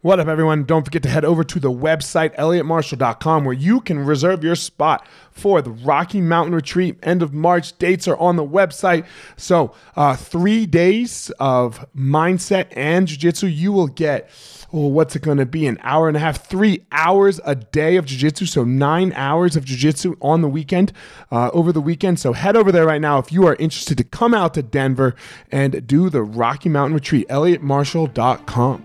What up, everyone? Don't forget to head over to the website, elliottmarshall.com, where you can reserve your spot for the Rocky Mountain Retreat. End of March dates are on the website. So, uh, three days of mindset and jiu-jitsu. You will get, oh, what's it going to be? An hour and a half, three hours a day of jiu-jitsu. So, nine hours of jiu-jitsu on the weekend, uh, over the weekend. So, head over there right now if you are interested to come out to Denver and do the Rocky Mountain Retreat, elliottmarshall.com.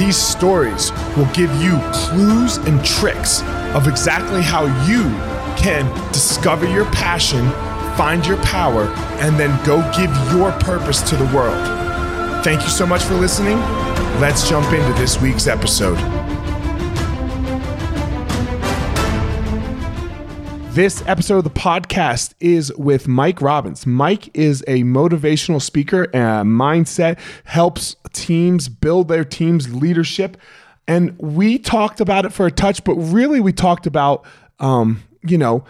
These stories will give you clues and tricks of exactly how you can discover your passion, find your power, and then go give your purpose to the world. Thank you so much for listening. Let's jump into this week's episode. This episode of the podcast is with Mike Robbins. Mike is a motivational speaker and mindset, helps teams build their team's leadership. And we talked about it for a touch, but really we talked about, um, you know,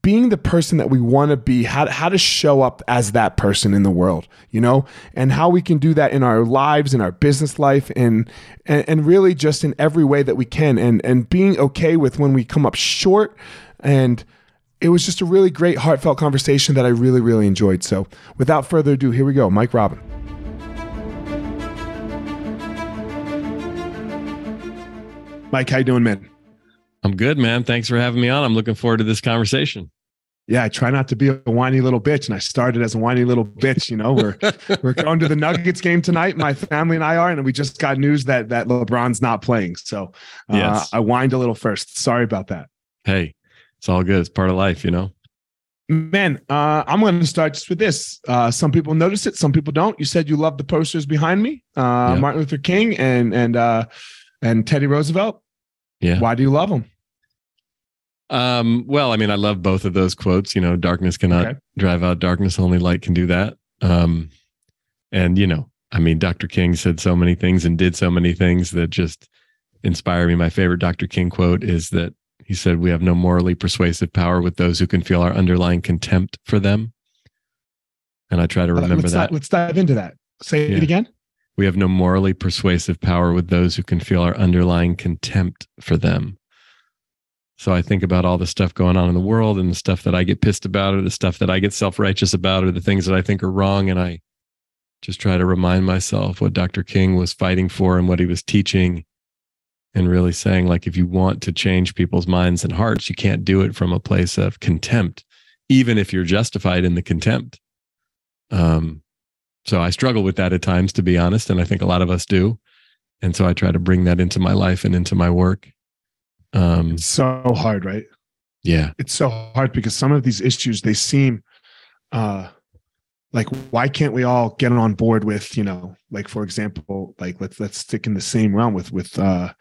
being the person that we want to be, how, how to show up as that person in the world, you know, and how we can do that in our lives, in our business life, and, and, and really just in every way that we can. And, and being okay with when we come up short and it was just a really great, heartfelt conversation that I really, really enjoyed. So without further ado, here we go. Mike Robin. Mike, how you doing, man? I'm good, man. Thanks for having me on. I'm looking forward to this conversation. Yeah, I try not to be a whiny little bitch, and I started as a whiny little bitch. You know, we're we're going to the Nuggets game tonight. My family and I are, and we just got news that that LeBron's not playing. So uh, yes. I whined a little first. Sorry about that. Hey, it's all good. It's part of life, you know. Man, uh, I'm going to start just with this. Uh, some people notice it, some people don't. You said you love the posters behind me, uh, Martin Luther King and and uh, and Teddy Roosevelt. Yeah. Why do you love them? Um, well, I mean, I love both of those quotes. You know, darkness cannot okay. drive out darkness; only light can do that. Um, and you know, I mean, Dr. King said so many things and did so many things that just inspire me. My favorite Dr. King quote is that he said, We have no morally persuasive power with those who can feel our underlying contempt for them. And I try to remember let's that. Dive, let's dive into that. Say yeah. it again. We have no morally persuasive power with those who can feel our underlying contempt for them. So I think about all the stuff going on in the world and the stuff that I get pissed about, or the stuff that I get self righteous about, or the things that I think are wrong. And I just try to remind myself what Dr. King was fighting for and what he was teaching and really saying like if you want to change people's minds and hearts you can't do it from a place of contempt even if you're justified in the contempt. Um so i struggle with that at times to be honest and i think a lot of us do. And so i try to bring that into my life and into my work. Um it's so hard right? Yeah. It's so hard because some of these issues they seem uh like why can't we all get on board with you know like for example like let's let's stick in the same realm with with uh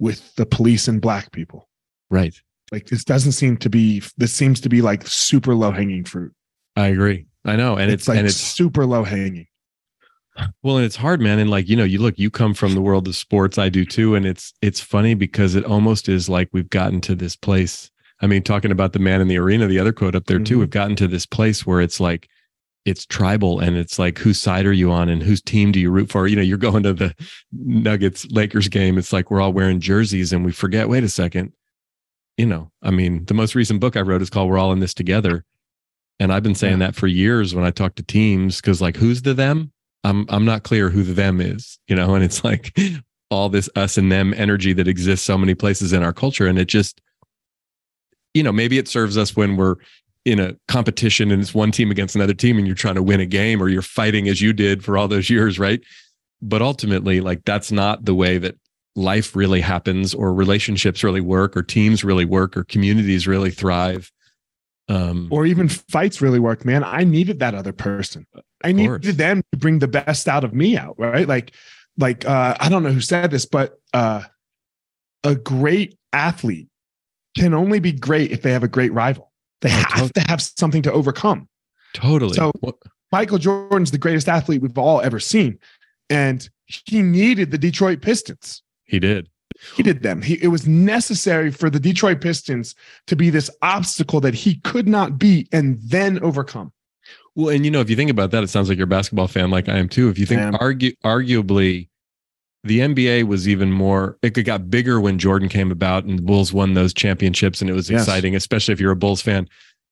with the police and black people. Right. Like this doesn't seem to be this seems to be like super low hanging fruit. I agree. I know. And it's, it's like and it's super low hanging. Well, and it's hard, man. And like, you know, you look, you come from the world of sports. I do too. And it's it's funny because it almost is like we've gotten to this place. I mean, talking about the man in the arena, the other quote up there too, mm-hmm. we've gotten to this place where it's like it's tribal and it's like whose side are you on and whose team do you root for? You know you're going to the nuggets lakers game. It's like we're all wearing jerseys and we forget wait a second. You know i mean the most recent book i wrote is called we're all in this together. And i've been saying yeah. that for years when i talk to teams because like who's the them? I'm i'm not clear who the them is you know? And it's like all this us and them energy that exists so many places in our culture. And it just you know maybe it serves us when we're in a competition and it's one team against another team and you're trying to win a game or you're fighting as you did for all those years, right? But ultimately, like that's not the way that life really happens or relationships really work or teams really work or communities really thrive. Um, or even fights really work, man. I needed that other person. I needed them to bring the best out of me out, right? Like, like uh, I don't know who said this, but uh, a great athlete can only be great if they have a great rival. They Oh, have totally. to have something to overcome. Totally. So- Well, Michael Jordan's the greatest athlete we've all ever seen. And he needed the Detroit Pistons. he did. He did them. He, it was necessary for the Detroit Pistons to be this obstacle that he could not beat and then overcome. Well, and you know, if you think about that, it sounds like you're a basketball fan, like I am too. If you think argue, arguably, the NBA was even more. It got bigger when Jordan came about, and the Bulls won those championships, and it was Yes. exciting, especially if you're a Bulls fan.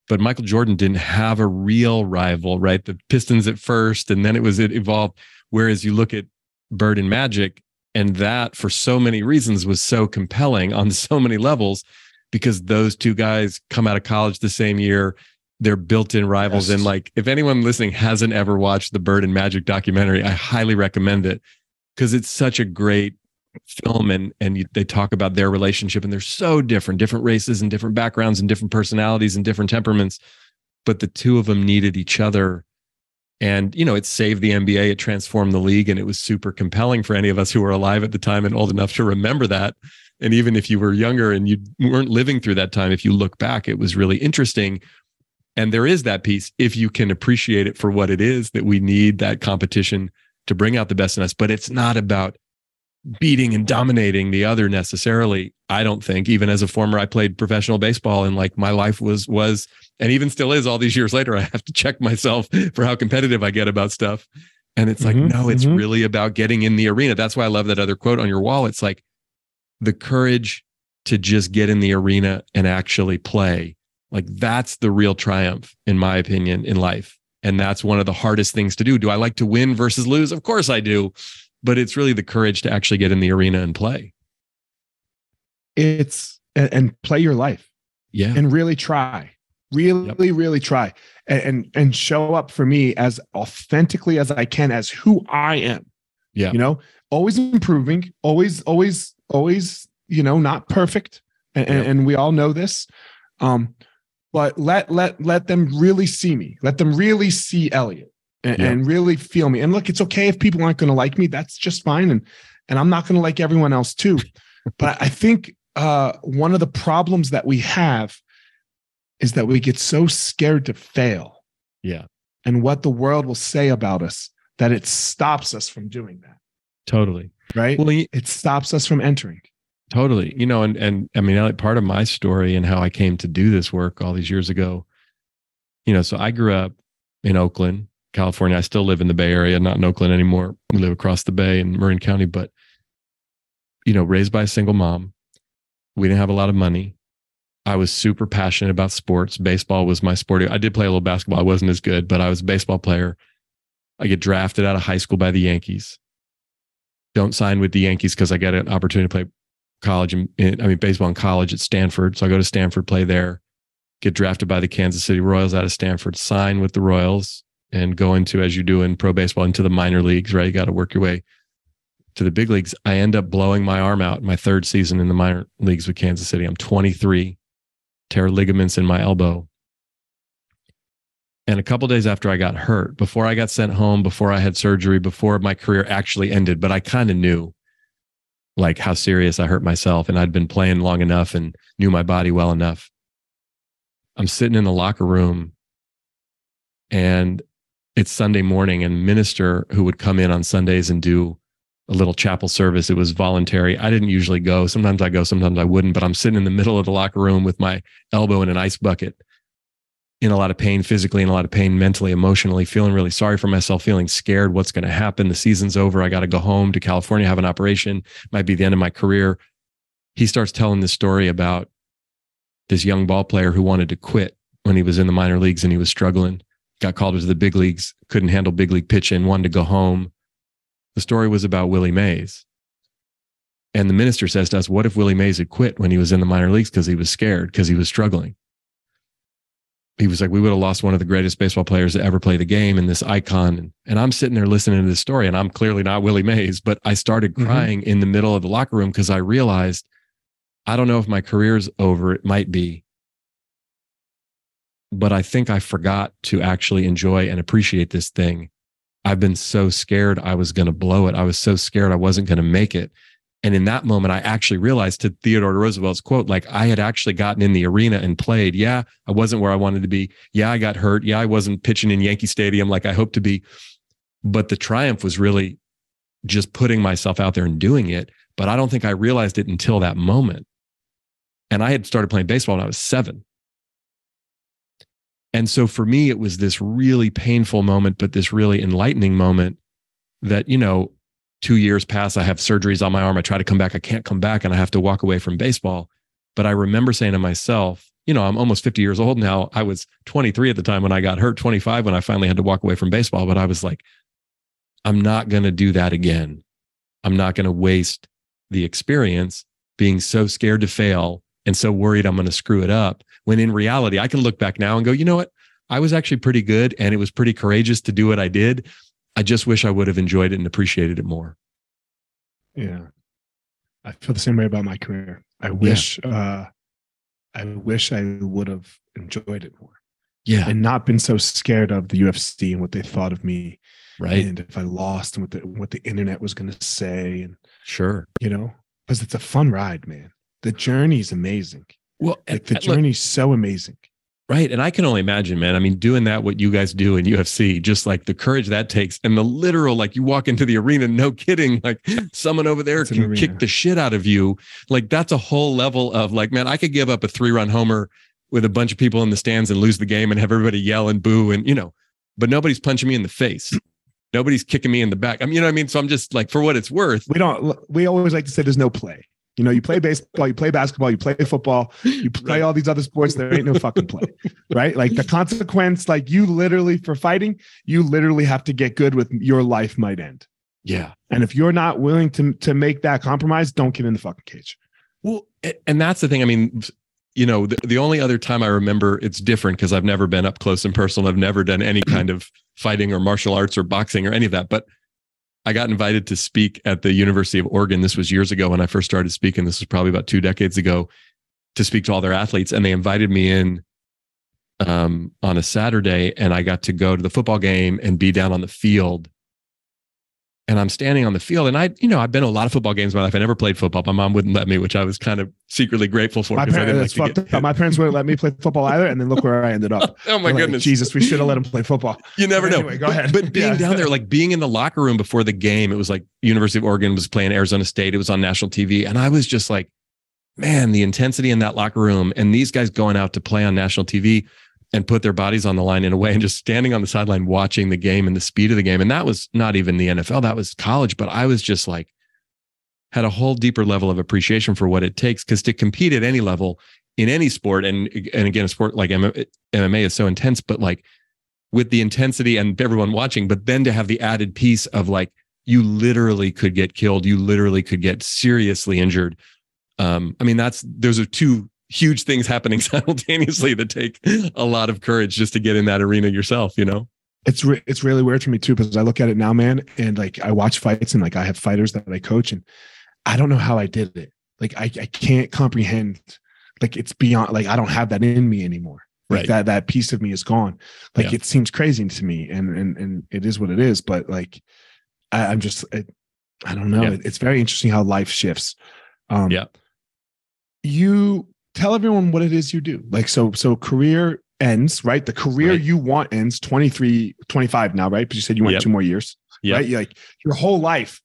But Michael Jordan didn't have a real rival, right? The Pistons at first, and then it was it evolved. Whereas you look at Bird and Magic, and that for so many reasons was so compelling on so many levels, because those two guys come out of college the same year they're built-in rivals Yes. and like if anyone listening hasn't ever watched the bird and magic documentary i highly recommend it because it's such a great film and and you, they talk about their relationship and they're so different different races and different backgrounds and different personalities and different temperaments but the two of them needed each other. And you know it saved the nba it transformed the league and it was super compelling for any of us who were alive at the time and old enough to remember that. And even if you were younger and you weren't living through that time if you look back it was really interesting. And there is that piece if you can appreciate it for what it is that we need that competition to bring out the best in us but it's not about beating and dominating the other necessarily i don't think. Even as a former i played professional baseball and like my life was was and even still is all these years later i have to check myself for how competitive i get about stuff. And it's like Mhm, no it's mhm. really about getting in the arena. That's why i love that other quote on your wall. It's like the courage to just get in the arena and actually play. Like that's the real triumph in my opinion in life and that's one of the hardest things to do do i like to win versus lose of course i do but it's really the courage to actually get in the arena and play It's and, play your life yeah and really try. Really, really try. And, and and show up for me as authentically as I can as who I am. Yeah. You know, always improving, always, always, always, you know, not perfect. And, and, Yep. and we all know this. Um, but let let let them really see me. Let them really see Elliot and, Yeah. and really feel me. And look, it's okay if people aren't going to like me. That's just fine. And and I'm not going to like everyone else too. but I think uh, one of the problems that we have is that we get so scared to fail yeah and what the world will say about us that it stops us from doing that. totally Right? well it stops us from entering. Totally. You know and and i mean part of my story and how i came to do this work all these years ago you know so i grew up in oakland california. I still live in the bay area not in oakland anymore. We live across the bay in marin county but you know raised by a single mom. We didn't have a lot of money. I was super passionate about sports. Baseball was my sport. I did play a little basketball. I wasn't as good but i was a baseball player. I get drafted out of high school by the yankees. Don't sign with the yankees because i got an opportunity to play college in- I mean baseball in college at Stanford. So I go to Stanford, play there, get drafted by the Kansas City Royals out of Stanford, sign with the Royals, and go into as you do in pro baseball into the minor leagues. Right, you got to work your way to the big leagues. I end up blowing my arm out my third season in the minor leagues with Kansas City. I'm 23, tear ligaments in my elbow. And a couple days after I got hurt, before I got sent home, before I had surgery, before my career actually ended, but I kind of knew like how serious I hurt myself. And I'd been playing long enough and knew my body well enough. I'm sitting in the locker room and it's Sunday morning, and minister who would come in on Sundays and do a little chapel service. It was voluntary. I didn't usually go. Sometimes I go, sometimes I wouldn't, but I'm sitting in the middle of the locker room with my elbow in an ice bucket in a lot of pain physically in a lot of pain mentally emotionally feeling really sorry for myself feeling scared what's going to happen? The season's over i got to go home to california have an operation might be the end of my career. He starts telling this story about this young ball player who wanted to quit when he was in the minor leagues and he was struggling got called into the big leagues couldn't handle big league pitching wanted to go home. The story was about willie mays. And the minister says to us what if willie mays had quit when he was in the minor leagues because he was scared because he was struggling he was like, we would have lost one of the greatest baseball players to ever play the game and this icon. And, and I'm sitting there listening to this story, and I'm clearly not Willie Mays, but I started Mhm. crying in the middle of the locker room because I realized I don't know if my career's over. It might be. But I think I forgot to actually enjoy and appreciate this thing. I've been so scared I was going to blow it. I was so scared I wasn't going to make it. And in that moment, I actually realized to Theodore Roosevelt's quote, like I had actually gotten in the arena and played. Yeah, I wasn't where I wanted to be. Yeah, I got hurt. Yeah, I wasn't pitching in Yankee Stadium like I hoped to be. But the triumph was really just putting myself out there and doing it. But I don't think I realized it until that moment. And I had started playing baseball when I was seven. And so for me, it was this really painful moment, but this really enlightening moment that, you know, two years pass, I have surgeries on my arm. I try to come back. I can't come back and I have to walk away from baseball. But I remember saying to myself, you know, I'm almost 50 years old now. I was 23 at the time when I got hurt, 25 when I finally had to walk away from baseball. But I was like, I'm not going to do that again. I'm not going to waste the experience being so scared to fail and so worried I'm going to screw it up. When in reality, I can look back now and go, you know what? I was actually pretty good and it was pretty courageous to do what I did. I just wish I would have enjoyed it and appreciated it more. Yeah. I feel the same way about my career. I wish yeah. uh I wish I would have enjoyed it more. Yeah. And not been so scared of the UFC and what they thought of me. Right. And if I lost and what the what the internet was gonna say and sure. You know, because it's a fun ride, man. The journey's amazing. Well, like the journey's look, so amazing. Right. And I can only imagine, man. I mean, doing that, what you guys do in UFC, just like the courage that takes and the literal, like you walk into the arena, no kidding, like someone over there can kick the shit out of you. Like that's a whole level of like, man, I could give up a three run homer with a bunch of people in the stands and lose the game and have everybody yell and boo and, you know, but nobody's punching me in the face. Nobody's kicking me in the back. I mean, you know what I mean? So I'm just like, for what it's worth. We don't, we always like to say there's no play. You know, you play baseball, you play basketball, you play football, you play right. all these other sports. There ain't no fucking play, right? Like the consequence, like you literally for fighting, you literally have to get good with your life might end. Yeah. And if you're not willing to to make that compromise, don't get in the fucking cage. Well, and that's the thing. I mean, you know, the, the only other time I remember it's different because I've never been up close and personal. I've never done any kind of fighting or martial arts or boxing or any of that. But I got invited to speak at the University of Oregon. This was years ago when I first started speaking. This was probably about two decades ago to speak to all their athletes. And they invited me in um, on a Saturday, and I got to go to the football game and be down on the field and I'm standing on the field. And I, you know, I've been to a lot of football games in my life. I never played football. My mom wouldn't let me, which I was kind of secretly grateful for. My parents, like my parents wouldn't let me play football either. And then look where I ended up. oh my goodness. Jesus, we should have let him play football. You never know. Anyway, go ahead. But, but being yeah. down there, like being in the locker room before the game, it was like University of Oregon was playing Arizona State. It was on national TV. And I was just like, man, the intensity in that locker room and these guys going out to play on national TV and put their bodies on the line in a way and just standing on the sideline watching the game and the speed of the game. And that was not even the NFL, that was college. But I was just like, had a whole deeper level of appreciation for what it takes. Cause to compete at any level in any sport, and, and again, a sport like MMA is so intense, but like with the intensity and everyone watching, but then to have the added piece of like, you literally could get killed, you literally could get seriously injured. Um, I mean, that's those are two huge things happening simultaneously that take a lot of courage just to get in that arena yourself, you know? It's re- it's really weird for me too because I look at it now, man, and like I watch fights and like I have fighters that I coach and I don't know how I did it. Like I, I can't comprehend. Like it's beyond. Like I don't have that in me anymore. Like right. that that piece of me is gone. Like yeah. it seems crazy to me, and and and it is what it is. But like I, am just I, I don't know. Yeah. It's very interesting how life shifts. Um, yeah. You tell everyone what it is you do. Like, so, so career ends, right? The career right. you want ends 23, 25 now, right? Because you said you want yep. two more years, yep. right? You're like your whole life.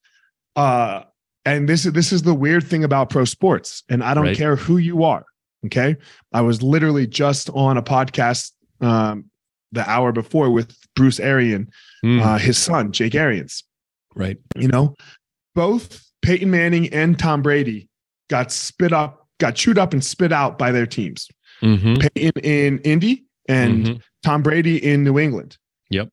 Uh, and this is this is the weird thing about pro sports, and I don't right. care who you are. Okay, I was literally just on a podcast um, the hour before with Bruce Arians, mm. uh, his son Jake Arians. Right. You know, both Peyton Manning and Tom Brady got spit up got chewed up and spit out by their teams. Mm-hmm. In, in Indy and mm-hmm. Tom Brady in New England. Yep.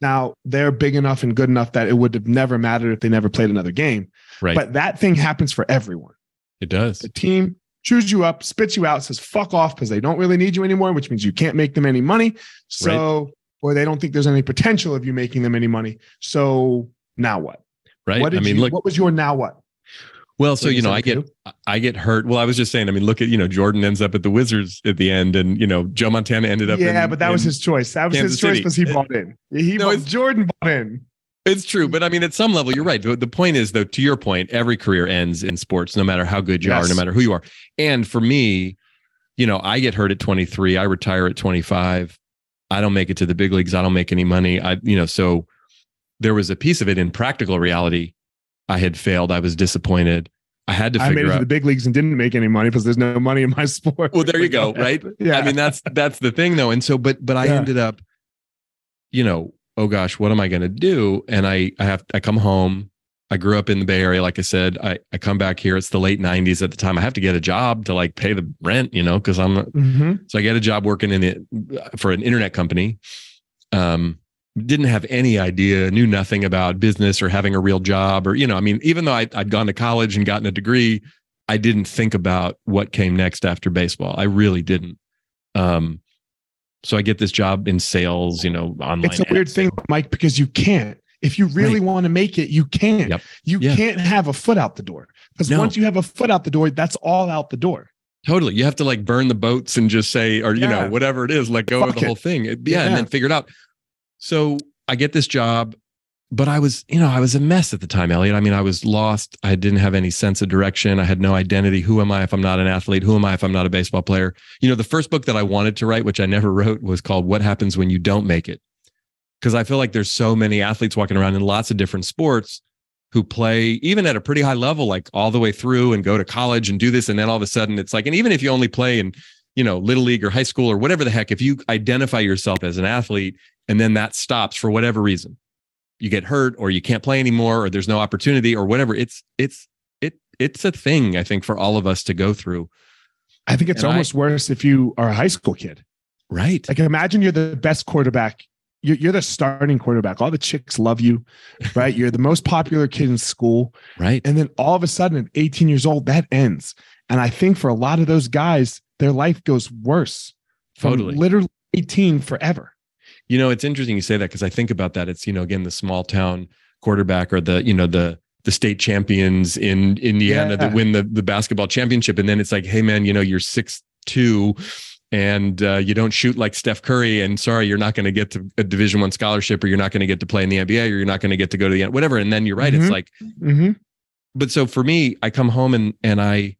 Now they're big enough and good enough that it would have never mattered if they never played another game. Right. But that thing happens for everyone. It does. The team chews you up, spits you out, says fuck off because they don't really need you anymore, which means you can't make them any money. So, right. or they don't think there's any potential of you making them any money. So now what? Right. What I mean, you, look, what was your now what? Well, so you know, I get I get hurt. Well, I was just saying. I mean, look at you know, Jordan ends up at the Wizards at the end, and you know, Joe Montana ended up. Yeah, in, but that was his choice. That was Kansas his choice because he bought in. He no, bought, Jordan bought in. It's true, but I mean, at some level, you're right. The, the point is, though, to your point, every career ends in sports, no matter how good you yes. are, no matter who you are. And for me, you know, I get hurt at 23, I retire at 25. I don't make it to the big leagues. I don't make any money. I, you know, so there was a piece of it in practical reality. I had failed. I was disappointed. I had to figure I made it out, to the big leagues and didn't make any money because there's no money in my sport. Well, there you go. Right. Yeah. I mean, that's that's the thing though. And so, but but I yeah. ended up, you know, oh gosh, what am I going to do? And I I have I come home. I grew up in the Bay Area, like I said. I I come back here. It's the late '90s at the time. I have to get a job to like pay the rent, you know, because I'm. Mm-hmm. So I get a job working in it for an internet company. Um, didn't have any idea, knew nothing about business or having a real job, or you know, I mean, even though I, I'd gone to college and gotten a degree, I didn't think about what came next after baseball. I really didn't. Um, so I get this job in sales, you know, online. It's a weird thing, Mike, because you can't. If you really right. want to make it, you can. Yep. You yeah. can't have a foot out the door because no. once you have a foot out the door, that's all out the door. Totally. You have to like burn the boats and just say, or, you know, whatever it is, let go Fuck of the it. whole thing. yeah, yeah, And then figure it out. So I get this job but I was, you know, I was a mess at the time, Elliot. I mean, I was lost. I didn't have any sense of direction. I had no identity. Who am I if I'm not an athlete? Who am I if I'm not a baseball player? You know, the first book that I wanted to write, which I never wrote, was called What Happens When You Don't Make It. Because I feel like there's so many athletes walking around in lots of different sports who play even at a pretty high level, like all the way through and go to college and do this. And then all of a sudden it's like, and even if you only play in, you know, little league or high school or whatever the heck, if you identify yourself as an athlete and then that stops for whatever reason, you get hurt or you can't play anymore or there's no opportunity or whatever. It's it's it it's a thing i think for all of us to go through. I think it's and almost I, worse if you are a high school kid. Right. Like imagine you're the best quarterback. You're, you're the starting quarterback. All the chicks love you right? You're the most popular kid in school. Right. And then all of a sudden at 18 years old that ends. And i think for a lot of those guys their life goes worse totally. literally 18 forever you know, it's interesting you say that because I think about that. It's, you know, again, the small town quarterback or the, you know, the, the state champions in Indiana yeah. that win the, the basketball championship. And then it's like, hey, man, you know, you're six two and uh, you don't shoot like Steph Curry. And sorry, you're not going to get to a Division One scholarship, or you're not going to get to play in the NBA, or you're not going to get to go to the whatever. And then you're right. Mm-hmm. It's like, mm-hmm. but so for me, I come home and and I,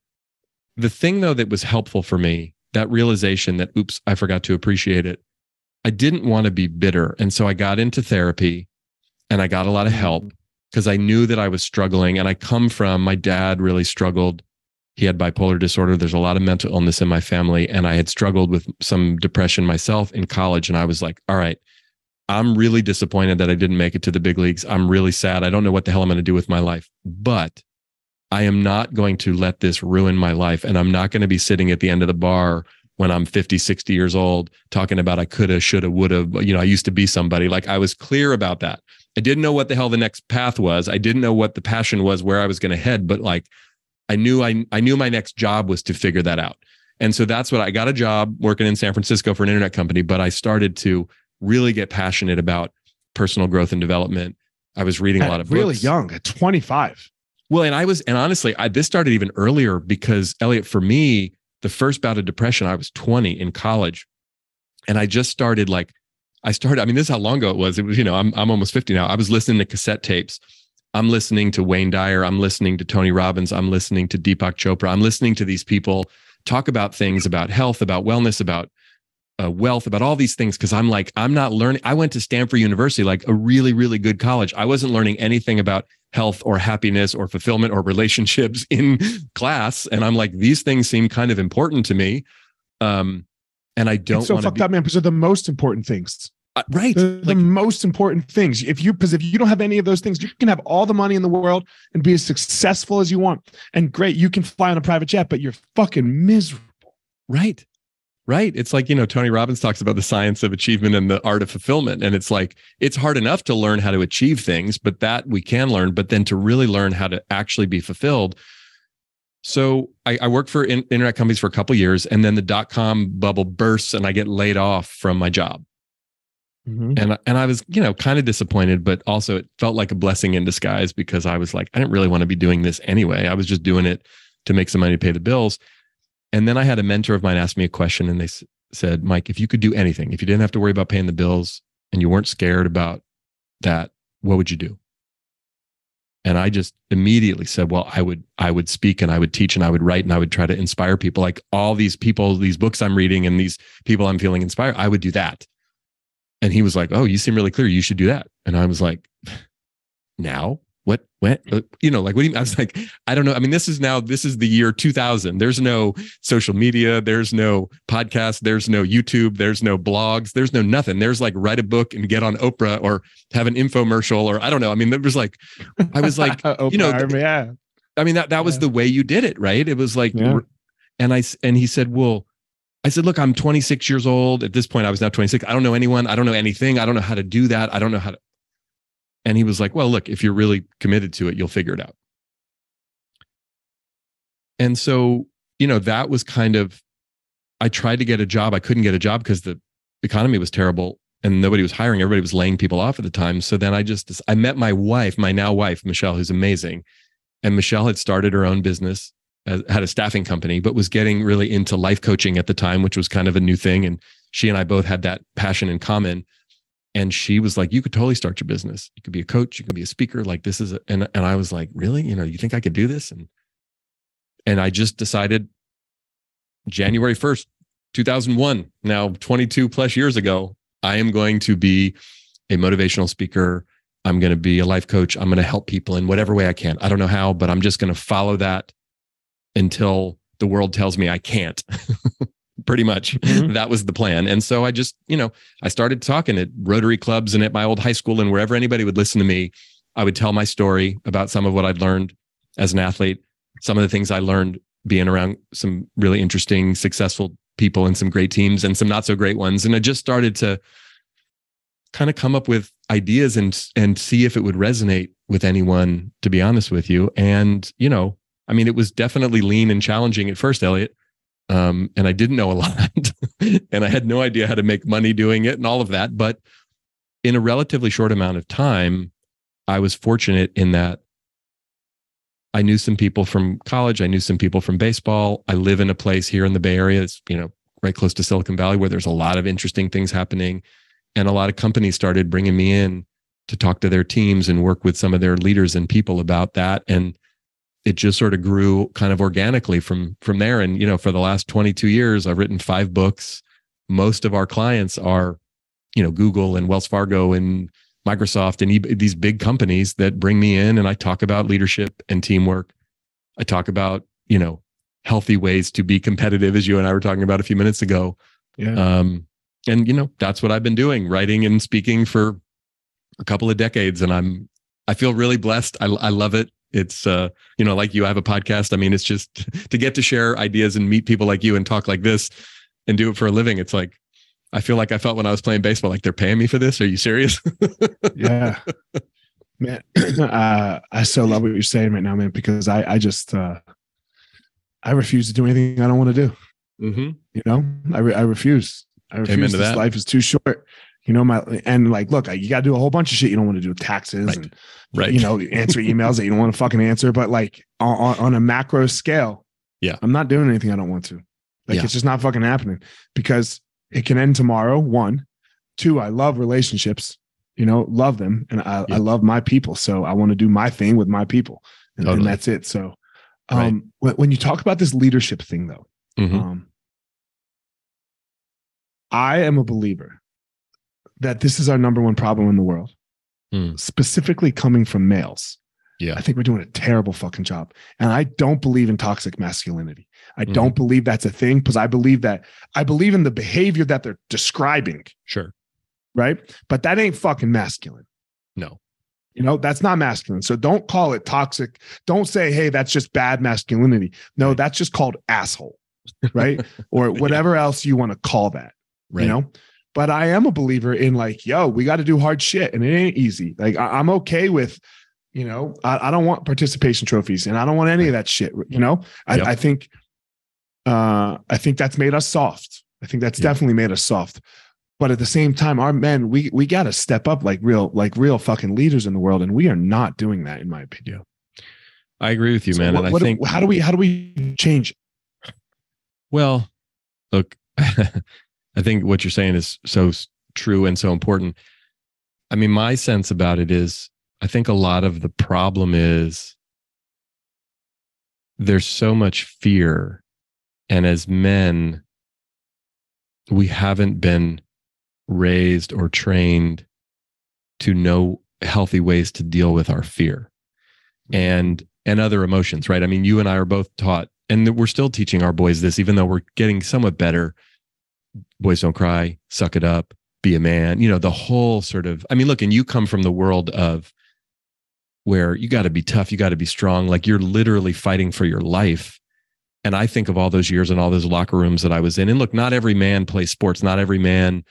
the thing though that was helpful for me, that realization that oops, I forgot to appreciate it, I didn't want to be bitter. And so I got into therapy and I got a lot of mm-hmm. help because. I knew that I was struggling. And I come from my dad really struggled. He had bipolar disorder. There's a lot of mental illness in my family. And I had struggled with some depression myself in college. And I was like, all right, I'm really disappointed that I didn't make it to the big leagues. I'm really sad. I don't know what the hell I'm going to do with my life. But I am not going to let this ruin my life. And I'm not going to be sitting at the end of the bar when I'm 50, 60 years old, talking about I coulda, shoulda, woulda, you know, I used to be somebody. Like I was clear about that. I didn't know what the hell the next path was. I didn't know what the passion was, where I was going to head, but like I knew I I knew my next job was to figure that out. And so that's what I got a job working in San Francisco for an internet company, but I started to really get passionate about personal growth and development. I was reading a lot of books. really books. young at 25. Well, and I was, and honestly, I, this started even earlier because Elliot, for me, the first bout of depression, I was 20 in college. And I just started like, I started, I mean, this is how long ago it was. It was, you know, I'm, I'm almost 50 now. I was listening to cassette tapes. I'm listening to Wayne Dyer. I'm listening to Tony Robbins. I'm listening to Deepak Chopra. I'm listening to these people talk about things about health, about wellness, about uh, wealth, about all these things. Cause I'm like, I'm not learning. I went to Stanford University, like a really, really good college. I wasn't learning anything about health or happiness or fulfillment or relationships in class. And I'm like, these things seem kind of important to me. Um, and I don't it's so fucked be- up, man, because they're the most important things. Uh, right. The, like, the, most important things. If you, because if you don't have any of those things, you can have all the money in the world and be as successful as you want. And great, you can fly on a private jet, but you're fucking miserable. Right right? It's like, you know, Tony Robbins talks about the science of achievement and the art of fulfillment. And it's like, it's hard enough to learn how to achieve things, but that we can learn, but then to really learn how to actually be fulfilled. So I, I worked for in, internet companies for a couple years and then the dot com bubble bursts and I get laid off from my job. Mm-hmm. And, and I was, you know, kind of disappointed, but also it felt like a blessing in disguise because I was like, I didn't really want to be doing this anyway. I was just doing it to make some money to pay the bills. And then I had a mentor of mine ask me a question and they s- said, Mike, if you could do anything, if you didn't have to worry about paying the bills and you weren't scared about that, what would you do? And I just immediately said, well, I would, I would speak and I would teach and I would write and I would try to inspire people like all these people, these books I'm reading and these people I'm feeling inspired. I would do that. And he was like, oh, you seem really clear. You should do that. And I was like, now what when uh, you know like what do you i was like i don't know i mean this is now this is the year 2000 there's no social media there's no podcast there's no youtube there's no blogs there's no nothing there's like write a book and get on oprah or have an infomercial or i don't know i mean there was like i was like you know yeah i mean that that was yeah. the way you did it right it was like yeah. and i and he said well I said, look, I'm 26 years old. At this point, I was now 26. I don't know anyone. I don't know anything. I don't know how to do that. I don't know how to. And he was like, well, look, if you're really committed to it, you'll figure it out. And so, you know, that was kind of, I tried to get a job. I couldn't get a job because the economy was terrible and nobody was hiring. Everybody was laying people off at the time. So then I just, I met my wife, my now wife, Michelle, who's amazing. And Michelle had started her own business, uh, had a staffing company, but was getting really into life coaching at the time, which was kind of a new thing. And she and I both had that passion in common and she was like you could totally start your business. You could be a coach. You could be a speaker. Like this is a, and and I was like really? You know you think I could do this? And and I just decided January 1st 2001 now 22 plus years ago I am going to be a motivational speaker. I'm going to be a life coach. I'm going to help people in whatever way I can. I don't know how but I'm just going to follow that until the world tells me I can't pretty much. Mm-hmm. that was the plan. And so i just you know i started talking at rotary clubs and at my old high school and wherever anybody would listen to me i would tell my story about some of what i'd learned as an athlete some of the things i learned being around some really interesting successful people and some great teams and some not so great ones. And i just started to kind of come up with ideas and and see if it would resonate with anyone to be honest with you. And you know i mean it was definitely lean and challenging at first elliot um, and I didn't know a lot, and I had no idea how to make money doing it and all of that. But in a relatively short amount of time, I was fortunate in that I knew some people from college. I knew some people from baseball. I live in a place here in the Bay Area. It's you know right close to Silicon Valley where there's a lot of interesting things happening, and a lot of companies started bringing me in to talk to their teams and work with some of their leaders and people about that. And it just sort of grew kind of organically from from there. And you know for the last 22 years i've written five books. Most of our clients are you know google and wells fargo and microsoft and these big companies that bring me in and i talk about leadership and teamwork. I talk about you know healthy ways to be competitive as you and i were talking about a few minutes ago. Yeah. Um and you know that's what i've been doing writing and speaking for a couple of decades. And i'm i feel really blessed. I, I love it it's uh you know like you I have a podcast. I mean it's just to get to share ideas and meet people like you and talk like this and do it for a living it's like i feel like i felt when i was playing baseball like they're paying me for this? Are you serious? Yeah. Man uh, i so love what you're saying right now man because i i just uh i refuse to do anything i don't want to do. Mm-hmm. you know? I, re- I refuse. I refuse. This that. life is too short you know my and like look you got to do a whole bunch of shit you don't want to do taxes right. and right you know answer emails that you don't want to fucking answer but like on, on a macro scale yeah i'm not doing anything i don't want to like yeah. it's just not fucking happening because it can end tomorrow one two i love relationships you know love them and i, yeah. I love my people so i want to do my thing with my people and, totally. and that's it so um right. when, you talk about this leadership thing though mm-hmm. um i am a believer that this is our number one problem in the world, mm. specifically coming from males. Yeah. I think we're doing a terrible fucking job. And I don't believe in toxic masculinity. I mm. don't believe that's a thing because I believe that I believe in the behavior that they're describing. Sure. Right. But that ain't fucking masculine. No. You know, that's not masculine. So don't call it toxic. Don't say, hey, that's just bad masculinity. No, right. that's just called asshole. Right. or whatever yeah. else you want to call that. Right. You know? But I am a believer in like, yo, we got to do hard shit, and it ain't easy. Like I, am okay with, you know, I, I, don't want participation trophies, and I don't want any of that shit. You know, I, yep. I think, uh, I think that's made us soft. I think that's yep. definitely made us soft. But at the same time, our men, we we got to step up like real, like real fucking leaders in the world, and we are not doing that, in my opinion. I agree with you, so man. What, and I what, think how do we how do we change? Well, look. I think what you're saying is so true and so important. I mean, my sense about it is I think a lot of the problem is there's so much fear. And as men, we haven't been raised or trained to know healthy ways to deal with our fear and and other emotions right i mean you and i are both taught and we're still teaching our boys this even though we're getting somewhat better boys don't cry suck it up be a man you know the whole sort of i mean look and you come from the world of where you got to be tough you got to be strong like you're literally fighting for your life and i think of all those years and all those locker rooms that i was in and look not every man plays sports not every man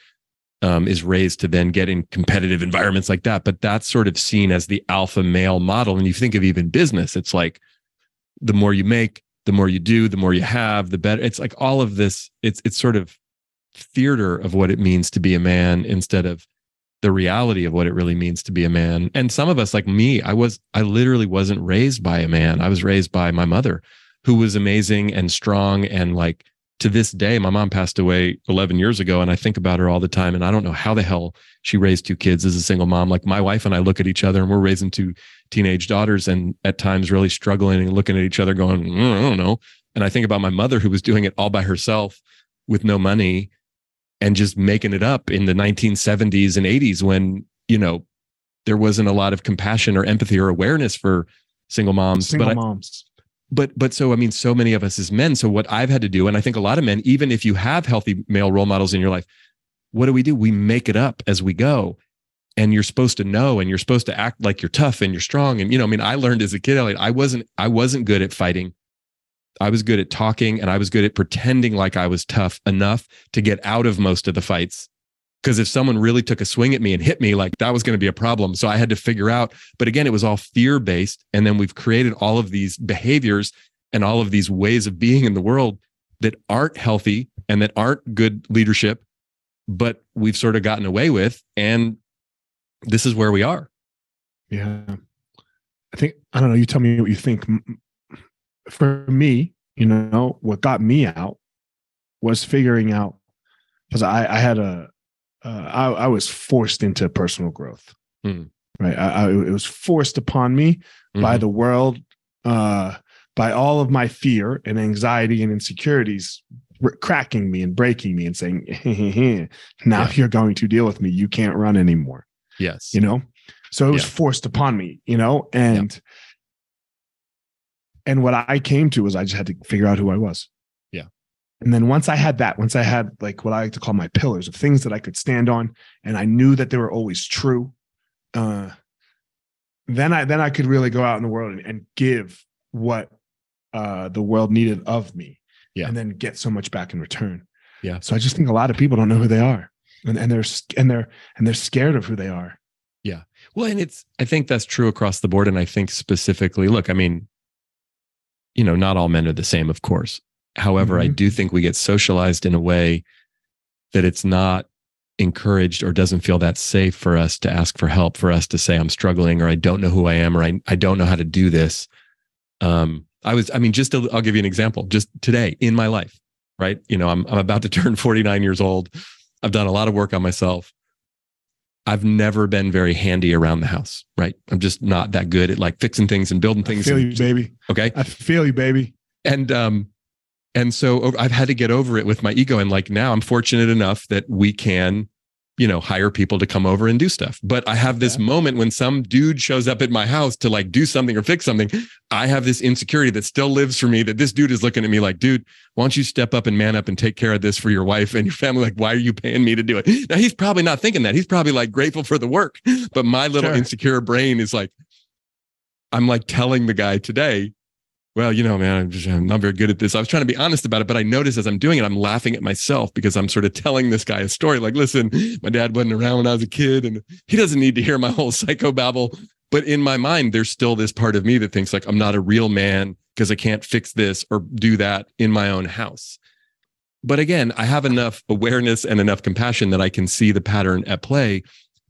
um, is raised to then get in competitive environments like that. But that's sort of seen as the alpha male model. And you think of even business, it's like the more you make, the more you do, the more you have, the better. It's like all of this. It's it's sort of theater of what it means to be a man instead of the reality of what it really means to be a man. And some of us, like me, I was I literally wasn't raised by a man. I was raised by my mother, who was amazing and strong and like to this day, my mom passed away 11 years ago, and I think about her all the time. And I don't know how the hell she raised two kids as a single mom. Like my wife and I look at each other, and we're raising two teenage daughters, and at times really struggling and looking at each other, going, mm, I don't know. And I think about my mother who was doing it all by herself with no money and just making it up in the 1970s and 80s when, you know, there wasn't a lot of compassion or empathy or awareness for single moms. Single but moms. But but so i mean so many of us as men so what i've had to do and i think a lot of men even if you have healthy male role models in your life what do we do? We make it up as we go. And you're supposed to know and you're supposed to act like you're tough and you're strong. And you know i mean i learned as a kid i wasn't i wasn't good at fighting i was good at talking and i was good at pretending like i was tough enough to get out of most of the fights. Because if someone really took a swing at me and hit me like that was going to be a problem. So i had to figure out but again it was all fear based and then we've created all of these behaviors and all of these ways of being in the world that aren't healthy and that aren't good leadership but we've sort of gotten away with and this is where we are. Yeah. I think i don't know you tell me what you think for me you know what got me out was figuring out because I, I had a uh, I, I, was forced into personal growth. Mm. Right, I, I, it was forced upon me mm-hmm. by the world, uh, by all of my fear and anxiety and insecurities, r- cracking me and breaking me and saying, "Now yeah. you're going to deal with me. You can't run anymore." Yes, you know. So it was yeah. forced upon me, you know, and yeah. And what I came to was I just had to figure out who I was. Yeah. And then once I had that, once I had like what I like to call my pillars of things that I could stand on, and I knew that they were always true, uh, then I then I could really go out in the world and, and give what uh, the world needed of me, yeah. and then get so much back in return. Yeah. So I just think a lot of people don't know who they are, and, and they're and they're and they're scared of who they are. Yeah. Well, and it's I think that's true across the board, and I think specifically, look, I mean, you know, not all men are the same, of course. However, mm-hmm. I do think we get socialized in a way that it's not encouraged or doesn't feel that safe for us to ask for help, for us to say, I'm struggling or I don't know who I am or I, I don't know how to do this. Um, I was, I mean, just to, I'll give you an example. Just today in my life, right? You know, I'm, I'm about to turn 49 years old. I've done a lot of work on myself. I've never been very handy around the house, right? I'm just not that good at like fixing things and building things. I feel and, you, baby. Okay. I feel you, baby. And um, and so I've had to get over it with my ego. And like now I'm fortunate enough that we can, you know, hire people to come over and do stuff. But I have this yeah. moment when some dude shows up at my house to like do something or fix something. I have this insecurity that still lives for me that this dude is looking at me like, dude, why don't you step up and man up and take care of this for your wife and your family? Like, why are you paying me to do it? Now he's probably not thinking that. He's probably like grateful for the work. But my little sure. insecure brain is like, I'm like telling the guy today, well, you know, man, I'm, just, I'm not very good at this. I was trying to be honest about it, but I noticed as I'm doing it, I'm laughing at myself because I'm sort of telling this guy a story. Like, listen, my dad wasn't around when I was a kid, and he doesn't need to hear my whole psychobabble. But in my mind, there's still this part of me that thinks like I'm not a real man because I can't fix this or do that in my own house. But again, I have enough awareness and enough compassion that I can see the pattern at play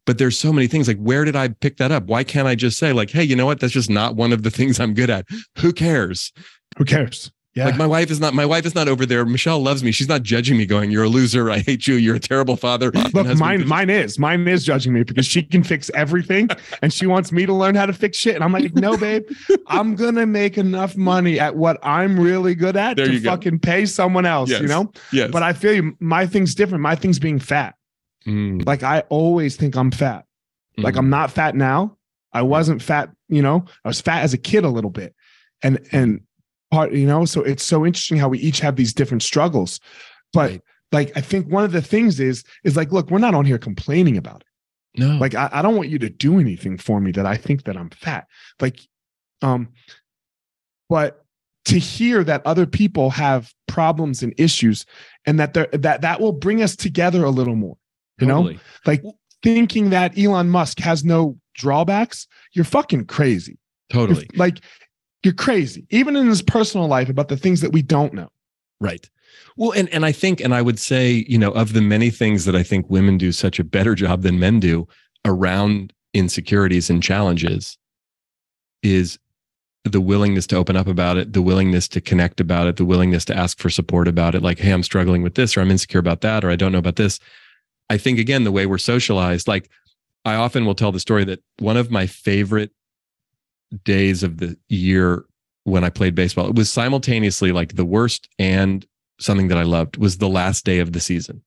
but there's so many things like where did i pick that up why can't i just say like hey you know what that's just not one of the things i'm good at who cares who cares Yeah. Like my wife is not my wife is not over there. Michelle loves me. She's not judging me, going, You're a loser. I hate you. You're a terrible father. Look, mine, mine is, mine is judging me because she can fix everything, and she wants me to learn how to fix shit. And I'm like, no, babe, I'm gonna make enough money at what I'm really good at There to you go. fucking pay someone else. Yes. You know. yes. But I feel you. My thing's different. My thing's being fat. Mm, Like I always think I'm fat. Like mm. I'm not fat now. I wasn't fat. You know, I was fat as a kid a little bit, and and part. You know, so it's so interesting how we each have these different struggles, but. Right. Like I think one of the things is is like, look, we're not on here complaining about it. no. Like I, I don't want you to do anything for me that I think that I'm fat. Like, um, but to hear that other people have problems and issues, and that they're that that will bring us together a little more. You know, like thinking that Elon Musk has no drawbacks, you're fucking crazy. You're- Totally. like you're crazy, even in his personal life about the things that we don't know. Right. Well, and and I think, and I would say, you know, of the many things that I think women do such a better job than men do around insecurities and challenges, is the willingness to open up about it, the willingness to connect about it, the willingness to ask for support about it. Like, hey, I'm struggling with this, or I'm insecure about that, or I don't know about this. I think again, the way we're socialized, like I often will tell the story that one of my favorite days of the year when I played baseball, it was simultaneously like the worst and something that I loved was the last day of the season.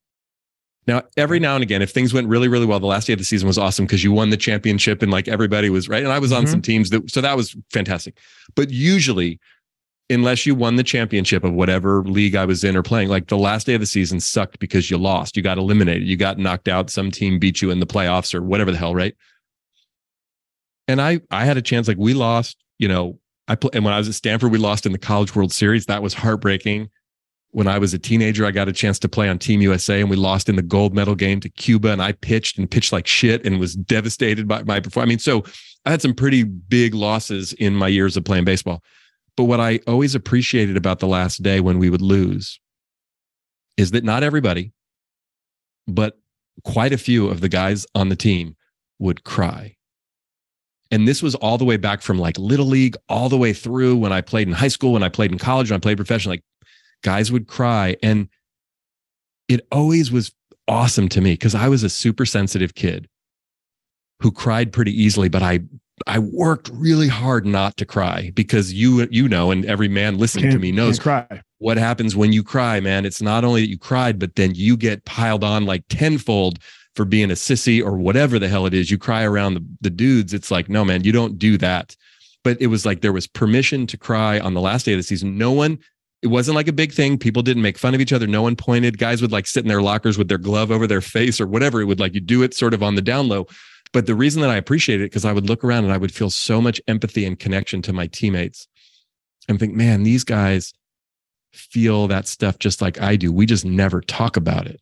Now, every now and again, if things went really, really well, the last day of the season was awesome because you won the championship and like everybody was right. And I was on Mhm. some teams that, so that was fantastic. But usually, unless you won the championship of whatever league I was in or playing, like the last day of the season sucked because you lost. You got eliminated. You got knocked out. Some team beat you in the playoffs or whatever the hell, right? And I, I had a chance. Like we lost. You know, I play, and when I was at Stanford, we lost in the College World Series. That was heartbreaking. When I was a teenager, I got a chance to play on Team USA, and we lost in the gold medal game to Cuba. And I pitched and pitched like shit, and was devastated by my performance. I mean, so I had some pretty big losses in my years of playing baseball. But what I always appreciated about the last day when we would lose is that not everybody, but quite a few of the guys on the team would cry. And this was all the way back from like little league, all the way through when I played in high school, when I played in college, when I played professional. Like guys would cry. And it always was awesome to me because I was a super sensitive kid who cried pretty easily, but I I worked really hard not to cry because you you know, and every man listening to me knows cry. what happens when you cry, man. It's not only that you cried, but then you get piled on like tenfold for being a sissy or whatever the hell it is. You cry around the, the dudes. It's like, no, man, you don't do that. But it was like there was permission to cry on the last day of the season. No one, it wasn't like a big thing. People didn't make fun of each other. No one pointed. Guys would like sit in their lockers with their glove over their face or whatever. It would like you do it sort of on the down low. But the reason that I appreciate it, because I would look around and I would feel so much empathy and connection to my teammates and think, man, these guys feel that stuff just like I do. We just never talk about it.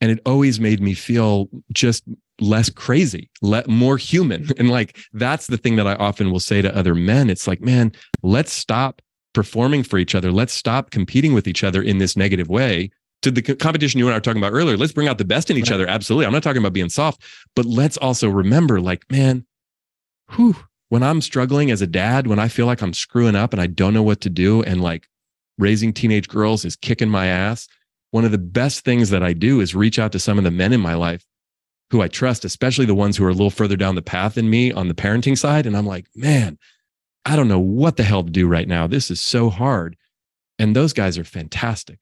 And it always made me feel just less crazy, more human. And like that's the thing that I often will say to other men. It's like, man, let's stop performing for each other. Let's stop competing with each other in this negative way. To the competition you and I were talking about earlier, let's bring out the best in each Right. other. Absolutely. I'm not talking about being soft, but let's also remember, like, man, whew, when I'm struggling as a dad, when I feel like I'm screwing up and I don't know what to do, and like raising teenage girls is kicking my ass, one of the best things that I do is reach out to some of the men in my life who I trust, especially the ones who are a little further down the path than me on the parenting side. And I'm like, man, I don't know what the hell to do right now. This is so hard. And those guys are fantastic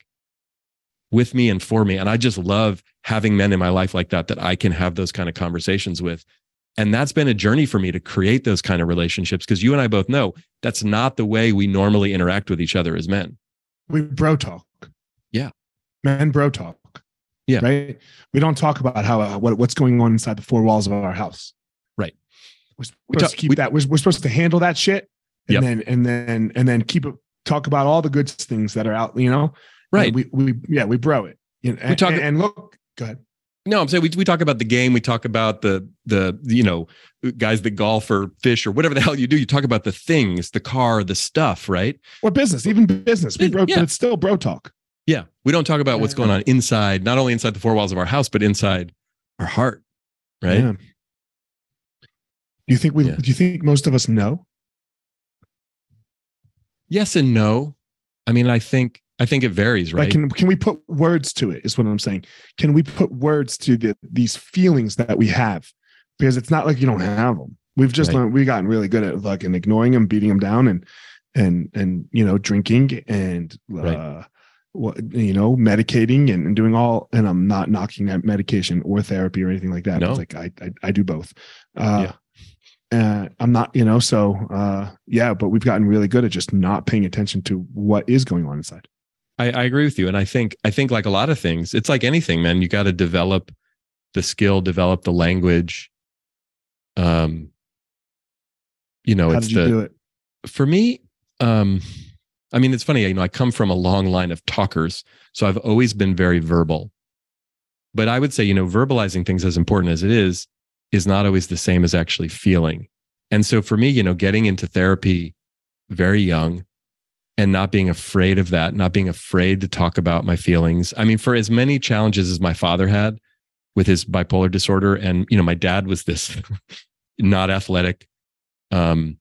with me and for me. And I just love having men in my life like that, that I can have those kind of conversations with. And that's been a journey for me to create those kind of relationships because you and I both know that's not the way we normally interact with each other as men. We bro talk. Yeah. Men bro talk. Yeah. Right. We don't talk about how uh, what, what's going on inside the four walls of our house. Right. We're supposed We talk- to keep we- that. We're, we're supposed to handle that shit, and Yep. then and then and then keep it. Talk about all the good things that are out. You know. Right. And we we yeah we bro it. You know, and, talk- and, and look. Go ahead. No, I'm saying we, we talk about the game. We talk about the the you know guys that golf or fish or whatever the hell you do. You talk about the things, the car, the stuff, right? Or business, even business. We bro, Yeah. but it's still bro talk. Yeah, we don't talk about what's going on inside, not only inside the four walls of our house, but inside our heart, right? Yeah. Do you think we? Yeah. Do you think most of us know? Yes and no. I mean, I think I think it varies, right? Like, can can we put words to it? Is what I'm saying. Can we put words to the, these feelings that we have? Because it's not like you don't have them. We've just Right. learned. We've gotten really good at fucking ignoring them, beating them down, and and and you know, drinking and uh, Right. what you know, medicating and, and doing all. And I'm not knocking that medication or therapy or anything like that. No. It's like I, I I do both. Uh, uh, I'm not, you know, so uh, yeah, but we've gotten really good at just not paying attention to what is going on inside. I, I agree with you. And I think I think like a lot of things, it's like anything, man. You got to develop the skill, develop the language. Um, you know, How it's you the do it? for me, um, I mean, it's funny, you know, I come from a long line of talkers, so I've always been very verbal. But I would say, you know, verbalizing things as important as it is, is not always the same as actually feeling. And so for me, you know, getting into therapy very young and not being afraid of that, not being afraid to talk about my feelings. I mean, for as many challenges as my father had with his bipolar disorder, and, you know, my dad was this not athletic, um,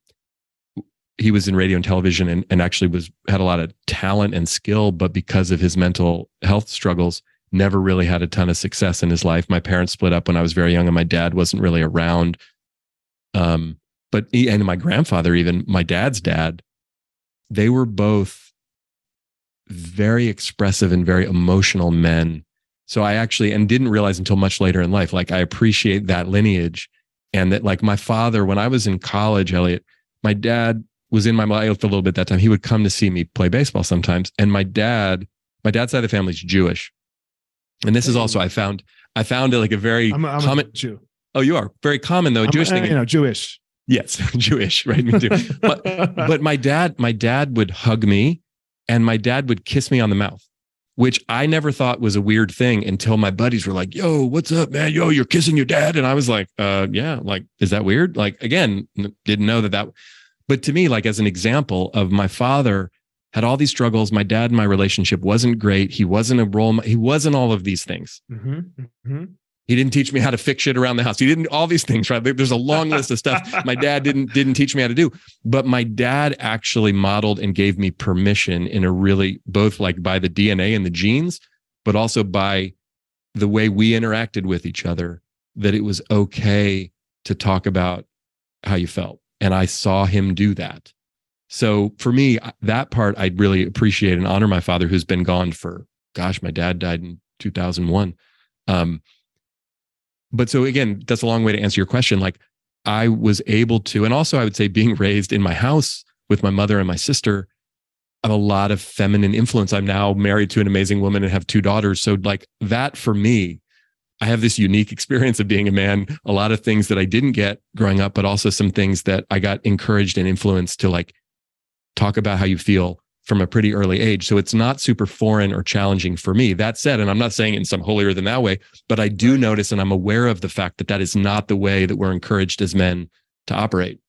he was in radio and television and, and actually was had a lot of talent and skill but because of his mental health struggles never really had a ton of success in his life my parents split up when i was very young and my dad wasn't really around um but he, and my grandfather even my dad's dad they were both very expressive and very emotional men so i actually and didn't realize until much later in life like i appreciate that lineage and that like my father when i was in college elliot my dad was in my life a little bit that time. He would come to see me play baseball sometimes. And my dad, my dad's side of the family is Jewish. And this is also, I found, I found it like a very I'm, a, I'm common. a Jew. oh, you are very common though. I'm, Jewish thing. you know, Jewish. Yes. Jewish, right? Me too. But, but my dad, my dad would hug me and my dad would kiss me on the mouth, which I never thought was a weird thing until my buddies were like, yo, what's up, man? Yo, you're kissing your dad. And I was like, uh, yeah, like, is that weird? Like, again, didn't know that that, but to me, like, as an example of my father had all these struggles. My dad and my relationship wasn't great. He wasn't a role, he wasn't all of these things. Mhm, mhm. He didn't teach me how to fix shit around the house. He didn't all these things, right? There's a long list of stuff my dad didn't didn't teach me how to do. But my dad actually modeled and gave me permission in a really both like by the DNA and the genes, but also by the way we interacted with each other that it was okay to talk about how you felt. And I saw him do that. So for me, that part I'd really appreciate and honor my father who's been gone for gosh, my dad died in 2001. Um, but so again, that's a long way to answer your question. Like I was able to, and also I would say being raised in my house with my mother and my sister, I have a lot of feminine influence. I'm now married to an amazing woman and have two daughters. So like that for me, I have this unique experience of being a man, a lot of things that I didn't get growing up, but also some things that I got encouraged and influenced to like talk about how you feel from a pretty early age. So it's not super foreign or challenging for me. That said, and I'm not saying it in some holier than thou way, but I do notice and I'm aware of the fact that that is not the way that we're encouraged as men to operate.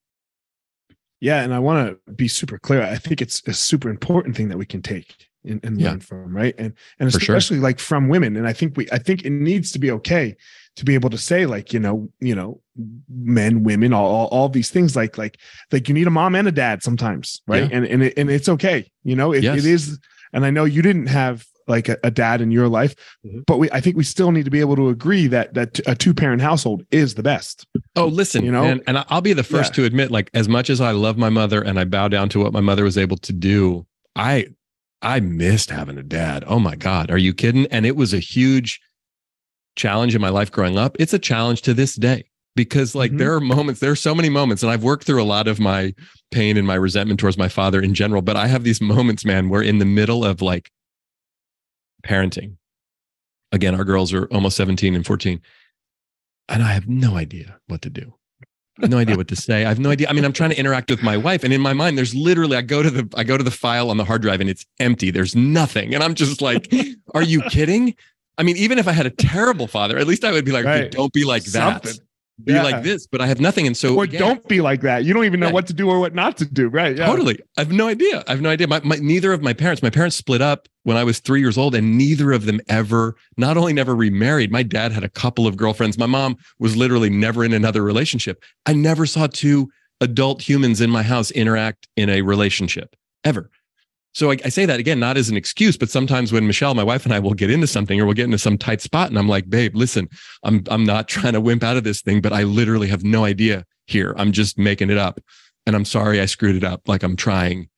Yeah, and I want to be super clear. I think it's a super important thing that we can take and, and Yeah. learn from, right? And and For sure. especially like from women. And I think we, I think it needs to be okay to be able to say like, you know, you know, men, women, all, all, all these things. Like, like, like you need a mom and a dad sometimes, right? Yeah. And and it, and it's okay. You know, it, Yes. it is. And I know you didn't have like a, a dad in your life, Mhm. but we, I think we still need to be able to agree that that a two parent household is the best. Oh, listen, You know? and, and I'll be the first Yeah. to admit, like, as much as I love my mother and I bow down to what my mother was able to do, I I missed having a dad. Oh my God. Are you kidding? And it was a huge challenge in my life growing up. It's a challenge to this day because like Mhm. there are moments, there are so many moments, and I've worked through a lot of my pain and my resentment towards my father in general. But I have these moments, man, where in the middle of like parenting, again, our girls are almost 17 and 14, and I have no idea what to do. No idea what to say. I have no idea. I mean, I'm trying to interact with my wife, and in my mind, there's literally I go to the I go to the file on the hard drive and it's empty. There's nothing, and I'm just like, "Are you kidding?" I mean, even if I had a terrible father, at least I would be like, Right. "Don't be like that. Something. Be Yeah. like this." But I have nothing, and so or again, don't be like that. You don't even know Yeah. what to do or what not to do. Right. Yeah. Totally. I have no idea. I have no idea. My, my, neither of my parents, my parents split up when I was three years old, and neither of them ever, not only never remarried, my dad had a couple of girlfriends. My mom was literally never in another relationship. I never saw two adult humans in my house interact in a relationship ever. So I, I, say that again, not as an excuse, but sometimes when Michelle, my wife, and I will get into something or we'll get into some tight spot, and I'm like, babe, listen, I'm I'm not trying to wimp out of this thing, but I literally have no idea here. I'm just making it up, and I'm sorry I screwed it up. Like I'm trying,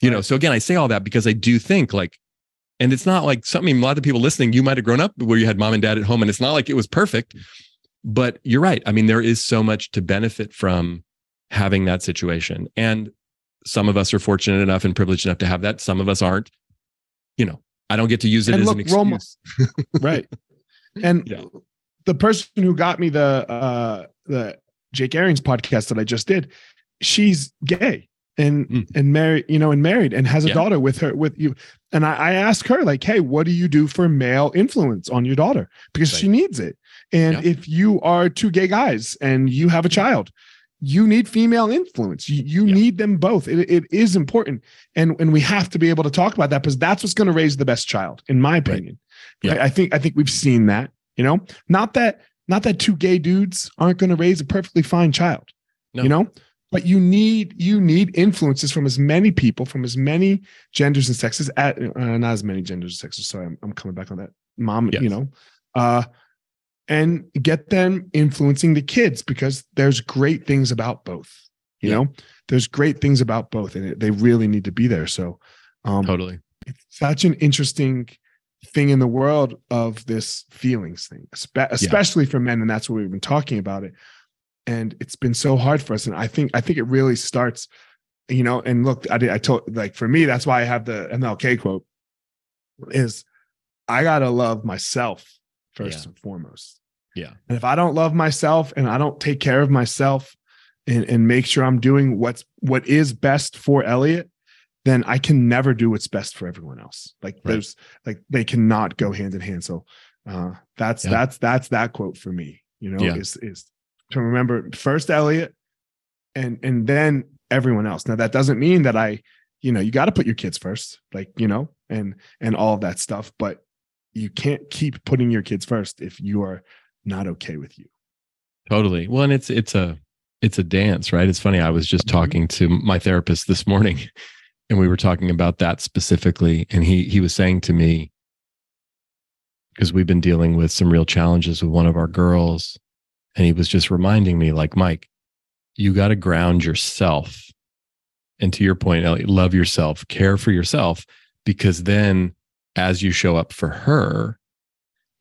you know. So again, I say all that because I do think like, and it's not like something. A lot of people listening, you might have grown up where you had mom and dad at home, and it's not like it was perfect, mm-hmm. but you're right. I mean, there is so much to benefit from having that situation, and some of us are fortunate enough and privileged enough to have that. Some of us aren't. You know, I don't get to use it and as look, an excuse. right. And yeah. the person who got me the uh the Jake Arians podcast that I just did, she's gay and mm. and married, you know, and married and has a yeah. daughter with her with you. And I, I asked her, like, hey, what do you do for male influence on your daughter? Because right. she needs it. And yeah. if you are two gay guys and you have a child, you need female influence. You, you yeah. need them both. It, it is important. And, and we have to be able to talk about that because that's what's going to raise the best child, in my opinion. Right. Yeah. I, I think I think we've seen that, you know, not that not that two gay dudes aren't going to raise a perfectly fine child. No. You know, but you need you need influences from as many people from as many genders and sexes at uh, not as many genders and sexes sorry I'm, I'm coming back on that mom yes. you know uh and get them influencing the kids because there's great things about both you yeah. know there's great things about both and it, they really need to be there so um totally it's such an interesting thing in the world of this feelings thing especially yeah. for men and that's what we've been talking about it and it's been so hard for us and i think i think it really starts you know and look i did i told like for me that's why i have the mlk quote is i gotta love myself first yeah. and foremost. Yeah. And if I don't love myself and I don't take care of myself and, and make sure I'm doing what's what is best for Elliot, then I can never do what's best for everyone else. Like right. there's like they cannot go hand in hand. So uh that's yeah. that's that's that quote for me, you know, yeah. is is to remember first Elliot and and then everyone else. Now that doesn't mean that I, you know, you got to put your kids first, like, you know, and and all of that stuff, but you can't keep putting your kids first if you are not okay with you. Totally. Well, and it's it's a it's a dance, right? It's funny. I was just mm-hmm. talking to my therapist this morning and we were talking about that specifically and he he was saying to me because we've been dealing with some real challenges with one of our girls and he was just reminding me like Mike, you got to ground yourself. And to your point, Elliot, love yourself, care for yourself because then as you show up for her,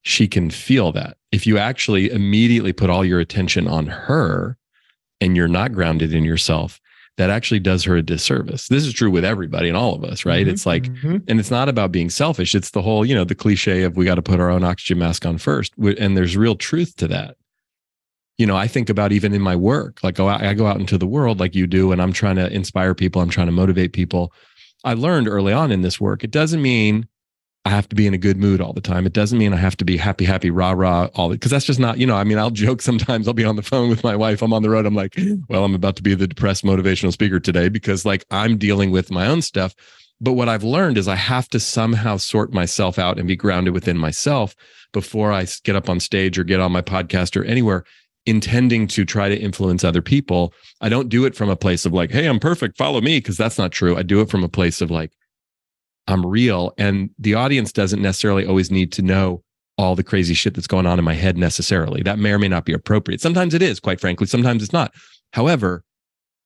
she can feel that. If you actually immediately put all your attention on her and you're not grounded in yourself, that actually does her a disservice. This is true with everybody and all of us, right? Mm-hmm, it's like, mm-hmm. and it's not about being selfish. It's the whole, you know, the cliche of we got to put our own oxygen mask on first. And there's real truth to that. You know, I think about even in my work, like oh, I go out into the world like you do, and I'm trying to inspire people, I'm trying to motivate people. I learned early on in this work, it doesn't mean I have to be in a good mood all the time. It doesn't mean I have to be happy, happy, rah, rah, all because that's just not, you know, I mean, I'll joke sometimes. I'll be on the phone with my wife. I'm on the road. I'm like, well, I'm about to be the depressed motivational speaker today because like I'm dealing with my own stuff. But what I've learned is I have to somehow sort myself out and be grounded within myself before I get up on stage or get on my podcast or anywhere intending to try to influence other people. I don't do it from a place of like, hey, I'm perfect, follow me, because that's not true. I do it from a place of like, I'm real. And the audience doesn't necessarily always need to know all the crazy shit that's going on in my head necessarily. That may or may not be appropriate. Sometimes it is, quite frankly. Sometimes it's not. However,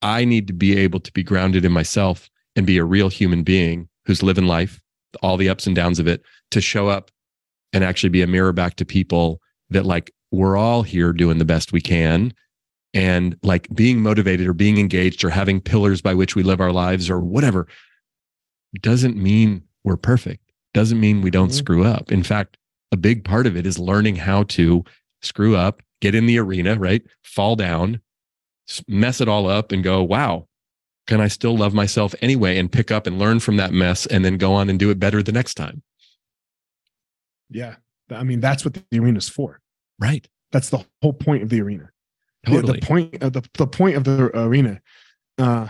I need to be able to be grounded in myself and be a real human being who's living life, all the ups and downs of it, to show up and actually be a mirror back to people that like we're all here doing the best we can and like being motivated or being engaged or having pillars by which we live our lives or whatever doesn't mean we're perfect, doesn't mean we don't mm-hmm. screw up. In fact, a big part of it is learning how to screw up, get in the arena, right? Fall down, mess it all up, and go, wow, can I still love myself anyway? And pick up and learn from that mess and then go on and do it better the next time. Yeah. I mean, that's what the arena is for. Right. That's the whole point of the arena. Totally. The, the point of the, the point of the arena. Uh,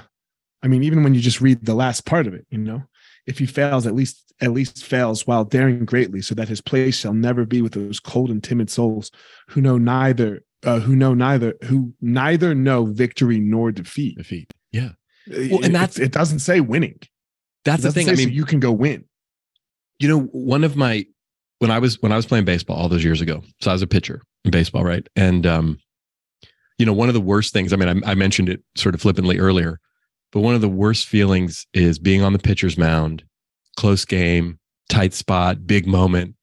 I mean, even when you just read the last part of it, you know, if he fails, at least at least fails while daring greatly, so that his place shall never be with those cold and timid souls who know neither uh, who know neither who neither know victory nor defeat. Defeat. Yeah. Well, and that's it, it doesn't say winning. That's the thing. say I so mean, you can go win. you know, one of my when I was when I was playing baseball all those years ago. So I was a pitcher in baseball, right? And um, you know, one of the worst things. I mean, I, I mentioned it sort of flippantly earlier, but one of the worst feelings is being on the pitcher's mound, close game, tight spot, big moment,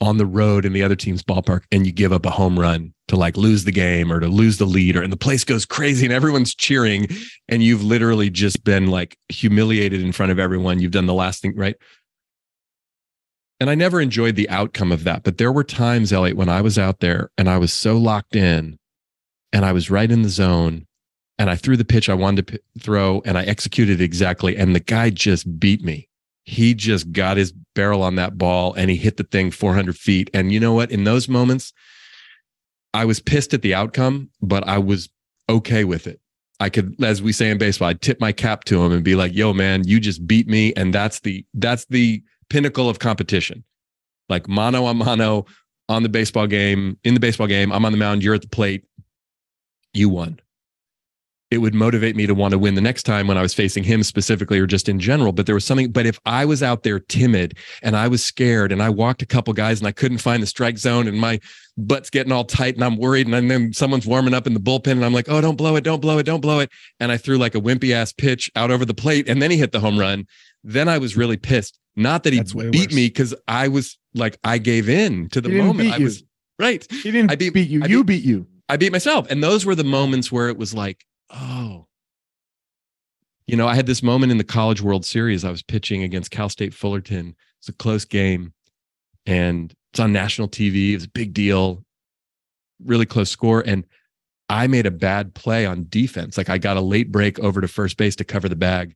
on the road in the other team's ballpark, and you give up a home run to like lose the game or to lose the lead, or and the place goes crazy and everyone's cheering, and you've literally just been like humiliated in front of everyone. You've done the last thing right. And I never enjoyed the outcome of that. But there were times, Elliot, when I was out there and I was so locked in and I was right in the zone and I threw the pitch I wanted to p- throw and I executed exactly. And the guy just beat me. He just got his barrel on that ball and he hit the thing 400 feet. And you know what? In those moments, I was pissed at the outcome, but I was okay with it. I could, as we say in baseball, I'd tip my cap to him and be like, yo, man, you just beat me. And that's the, that's the, pinnacle of competition. Like mano a mano on the baseball game, in the baseball game, I'm on the mound, you're at the plate, you won. It would motivate me to want to win the next time when I was facing him specifically or just in general. But there was something, but if I was out there timid and I was scared and I walked a couple guys and I couldn't find the strike zone and my butt's getting all tight and I'm worried and then someone's warming up in the bullpen and I'm like, oh, don't blow it, don't blow it, don't blow it. And I threw like a wimpy ass pitch out over the plate and then he hit the home run. Then I was really pissed. Not that he beat worse. me because I was like I gave in to the moment. beat I was right. He didn't I beat- beat, you. I you beat you. I beat myself. And those were the moments where it was like, oh. You know, I had this moment in the College World Series. I was pitching against Cal State Fullerton. It's a close game and it's on national TV. It was a big deal, really close score. And I made a bad play on defense. Like I got a late break over to first base to cover the bag.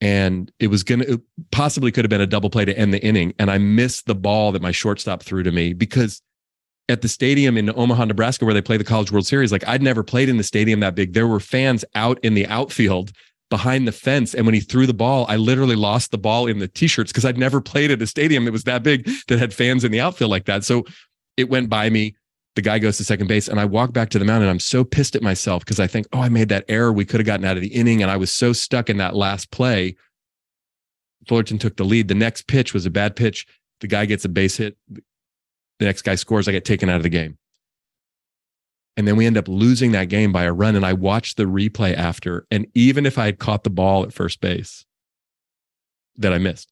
And it was going to possibly could have been a double play to end the inning. And I missed the ball that my shortstop threw to me because at the stadium in Omaha, Nebraska, where they play the College World Series, like I'd never played in the stadium that big. There were fans out in the outfield behind the fence. And when he threw the ball, I literally lost the ball in the t-shirts because I'd never played at a stadium that was that big that had fans in the outfield like that. So it went by me. The guy goes to second base and I walk back to the mound and I'm so pissed at myself because I think, oh, I made that error. We could have gotten out of the inning. And I was so stuck in that last play. Fullerton took the lead. The next pitch was a bad pitch. The guy gets a base hit. The next guy scores. I get taken out of the game. And then we end up losing that game by a run. And I watched the replay after. And even if I had caught the ball at first base that I missed,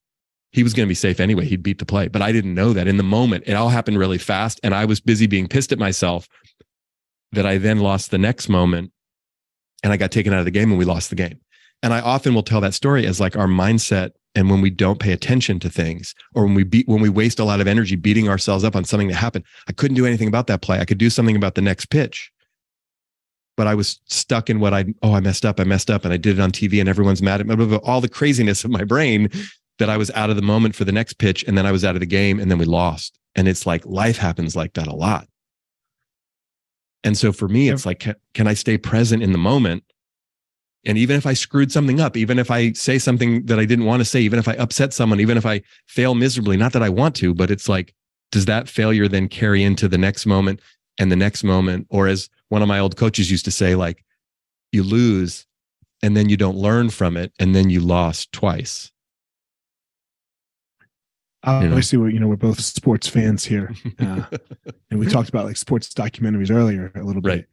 he was going to be safe anyway. He'd beat the play. But I didn't know that in the moment. It all happened really fast. And I was busy being pissed at myself that I then lost the next moment and I got taken out of the game and we lost the game. And I often will tell that story as like our mindset and when we don't pay attention to things or when we beat when we waste a lot of energy beating ourselves up on something that happened. I couldn't do anything about that play. I could do something about the next pitch. But I was stuck in what I oh I messed up, I messed up and I did it on TV and everyone's mad at me. All the craziness of my brain that I was out of the moment for the next pitch and then I was out of the game and then we lost. And it's like life happens like that a lot. And so for me, it's like, can, can I stay present in the moment? And even if I screwed something up, even if I say something that I didn't want to say, even if I upset someone, even if I fail miserably, not that I want to, but it's like, does that failure then carry into the next moment and the next moment? Or as one of my old coaches used to say, like, you lose and then you don't learn from it and then you lost twice. You know. Obviously, we're, you know, we're both sports fans here. Uh, and we talked about like sports documentaries earlier a little bit. Right.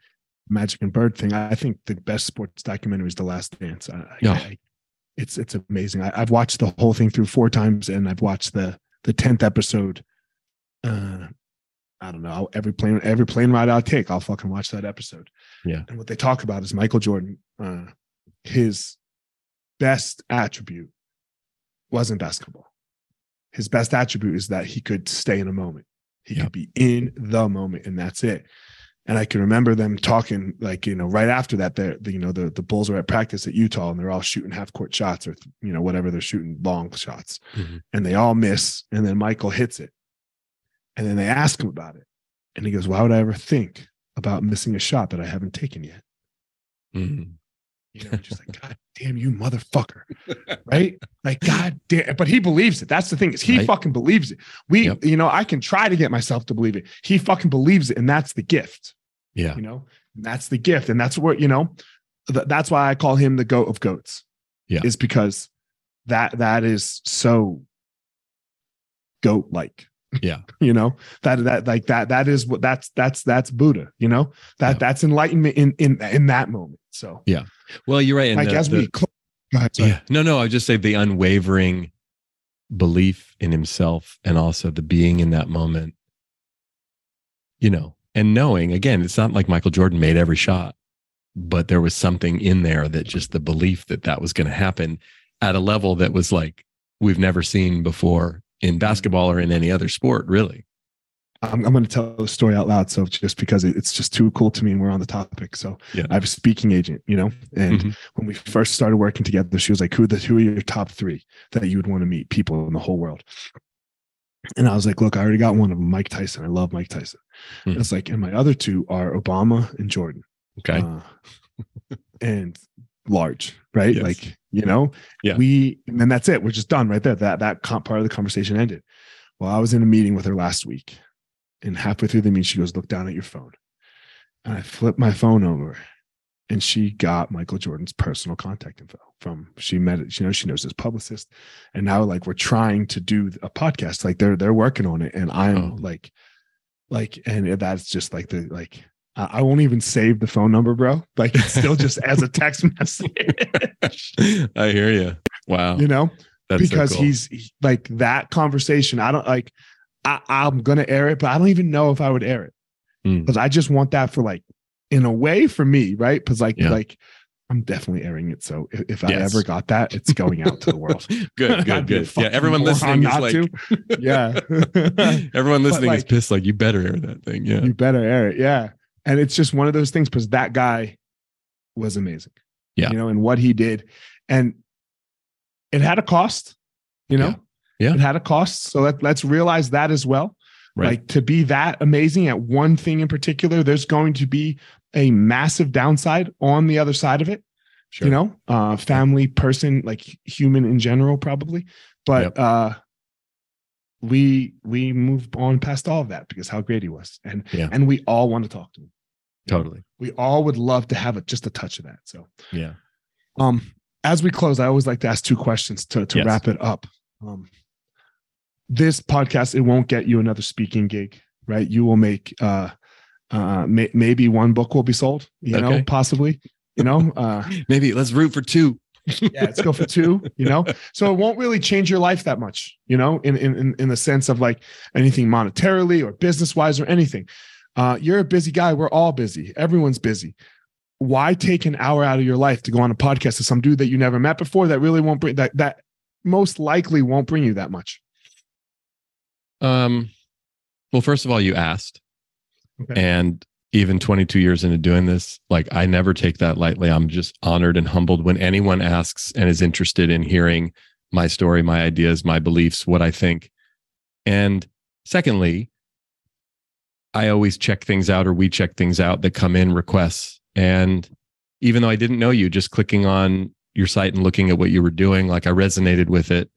Magic and Bird thing. I think the best sports documentary is The Last Dance. I, Yeah. I, it's it's amazing. I, I've watched the whole thing through four times, and I've watched the the tenth episode. Uh, I don't know. Every plane every plane ride I take, I'll fucking watch that episode. Yeah. And what they talk about is Michael Jordan. Uh, his best attribute wasn't basketball. His best attribute is that he could stay in a moment. He Yeah. could be in the moment, and that's it. And I can remember them talking, like you know, right after that, they the, you know the the Bulls are at practice at Utah, and they're all shooting half court shots or you know whatever they're shooting long shots, Mhm. and they all miss, and then Michael hits it, and then they ask him about it, and he goes, "Why would I ever think about missing a shot that I haven't taken yet?" Mhm. You know, just like God damn you, motherfucker, right? Like God damn, but he believes it. That's the thing is he Right. fucking believes it. We, Yep. you know, I can try to get myself to believe it. He fucking believes it, and that's the gift. Yeah. You know, And that's the gift, and that's what you know. th- that's why I call him the goat of goats. Yeah. is because that that is so goat like Yeah. you know that that like that that is what that's that's that's buddha you know that Yeah. that's enlightenment in in in that moment so Yeah. Well, you're right. And like the- as the- we close ahead, yeah. No, no. I just say the unwavering belief in himself and also the being in that moment, you know, and knowing again, it's not like Michael Jordan made every shot, but there was something in there that just the belief that that was going to happen at a level that was like we've never seen before in basketball or in any other sport, really. I'm, I'm going to tell the story out loud. So just because it- it's just too cool to me and we're on the topic. So Yeah. I have a speaking agent, you know, and Mhm. when we first started working together, she was like, who, the, who are your top three that you would want to meet people in the whole world? And I was like, look, I already got one of them, Mike Tyson. I love Mike Tyson. Mhm. It's like, and my other two are Obama and Jordan. Okay. Uh, and large, right? Yes. Like, you know, Yeah. we, and then that's it. We're just done right there. That, that part of the conversation ended. Well, I was in a meeting with her last week and halfway through the meeting, she goes, look down at your phone. And I flipped my phone over and she got Michael Jordan's personal contact info from, she met it, you know, she knows his publicist. And now like we're trying to do a podcast, like they're, they're working on it. And I'm Oh. like, like, and that's just like the, like, I won't even save the phone number, bro. Like it's still just as a text message, I hear you. Wow. you know, That's so because cool. he's he- like that conversation. I don't like, I, I'm going to air it, but I don't even know if I would air it Mm. because I just want that for like, in a way for me, right? Because like, Yeah. like I'm definitely airing it. So if, if I ever got that, it's going out to the world. good, good, good. Yeah. Everyone listening is like, yeah. everyone listening is pissed. Like, you better air that thing. Yeah. you better air it. Yeah. And it's just one of those things because that guy was amazing. Yeah. You know, and what he did. And it had a cost, you know? Yeah. Yeah. It had a cost. So let, let's realize that as well. Right. Like to be that amazing at one thing in particular, there's going to be a massive downside on the other side of it. Sure. You know, uh, family, person, like human in general, probably. But Yep. uh we we moved on past all of that because how great he was. And Yeah. and we all want to talk to him. Totally. We all would love to have a, just a touch of that. So Yeah. um as we close, I always like to ask two questions to, to Yes. wrap it up. Um this podcast, it won't get you another speaking gig, right? You will make uh uh may, maybe one book will be sold, you know, Okay. possibly, you know, uh Maybe let's root for two. yeah, let's go for two, you know. So it won't really change your life that much, you know, in in in- in the sense of like anything monetarily or business wise or anything. Uh, you're a busy guy. We're all busy. Everyone's busy. Why take an hour out of your life to go on a podcast to some dude that you never met before that really won't bring that that most likely won't bring you that much? Um, well, first of all, you asked, And even 22 years into doing this, like I never take that lightly. I'm just honored and humbled when anyone asks and is interested in hearing my story, my ideas, my beliefs, what I think. And secondly, I always check things out, or we check things out that come in requests. And even though I didn't know you, just clicking on your site and looking at what you were doing, like I resonated with it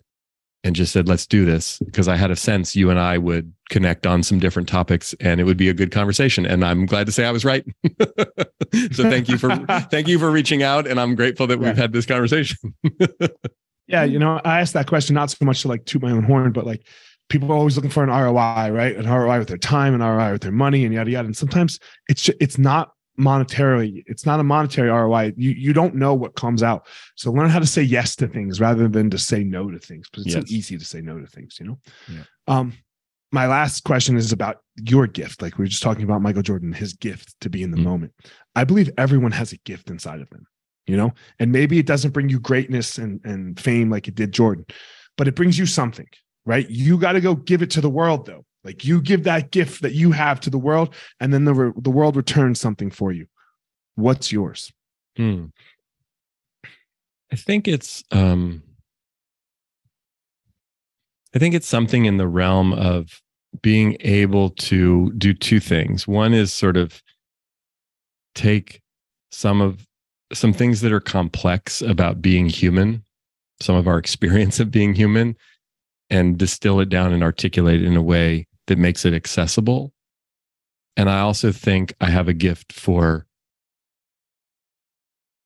and just said, let's do this because I had a sense you and I would connect on some different topics and it would be a good conversation. And I'm glad to say I was right. so thank you for thank you for reaching out. And I'm grateful that we've had this conversation. Yeah, you know, I asked that question not so much to like toot my own horn, but like people are always looking for an ROI, right? An ROI with their time, an ROI with their money, and yada yada. And sometimes it's it's not monetarily, it's not a monetary ROI. You you don't know what comes out. So learn how to say yes to things rather than to say no to things because it's Yes. so easy to say no to things, you know. Yeah. Um, my last question is about your gift. Like we were just talking about Michael Jordan, his gift to be in the Mm. moment. I believe everyone has a gift inside of them, you know, and maybe it doesn't bring you greatness and, and fame like it did Jordan, but it brings you something, right? You got to go give it to the world though. Like you give that gift that you have to the world, and then the, the world returns something for you. What's yours? Hmm. I think it's um I think it's something in the realm of being able to do two things. One is sort of take some of some things that are complex about being human, some of our experience of being human, and distill it down and articulate it in a way that makes it accessible. And I also think I have a gift for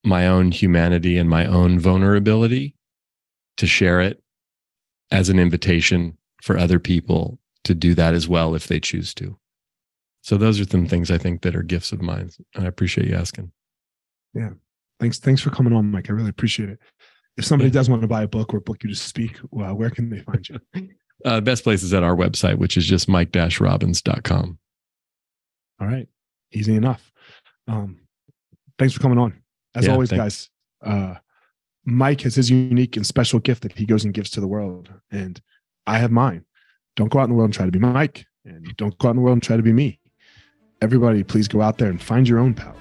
my own humanity and my own vulnerability to share it as an invitation for other people to do that as well if they choose to. So those are some things I think that are gifts of mine. And I appreciate you asking. Yeah. Thanks. Thanks for coming on, Mike. I really appreciate it. If somebody does want to buy a book or book you to speak, well, where can they find you? Uh, best place is at our website, which is just mike-robbins.com. All right. Easy enough. Um, thanks for coming on. As yeah, always, thanks. guys, uh, Mike has his unique and special gift that he goes and gives to the world. And I have mine. Don't go out in the world and try to be Mike. And don't go out in the world and try to be me. Everybody, please go out there and find your own power.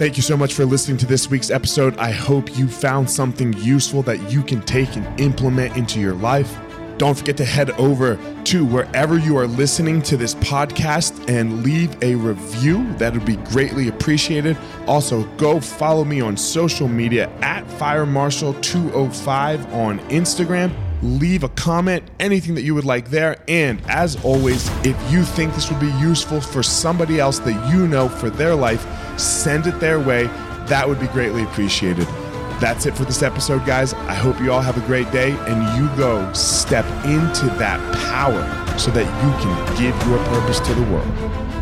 Thank you so much for listening to this week's episode. I hope you found something useful that you can take and implement into your life. Don't forget to head over to wherever you are listening to this podcast and leave a review. That would be greatly appreciated. Also, go follow me on social media at FireMarshal205 on Instagram leave a comment, anything that you would like there. And as always, if you think this would be useful for somebody else that you know for their life, send it their way. That would be greatly appreciated. That's it for this episode, guys. I hope you all have a great day and you go step into that power so that you can give your purpose to the world.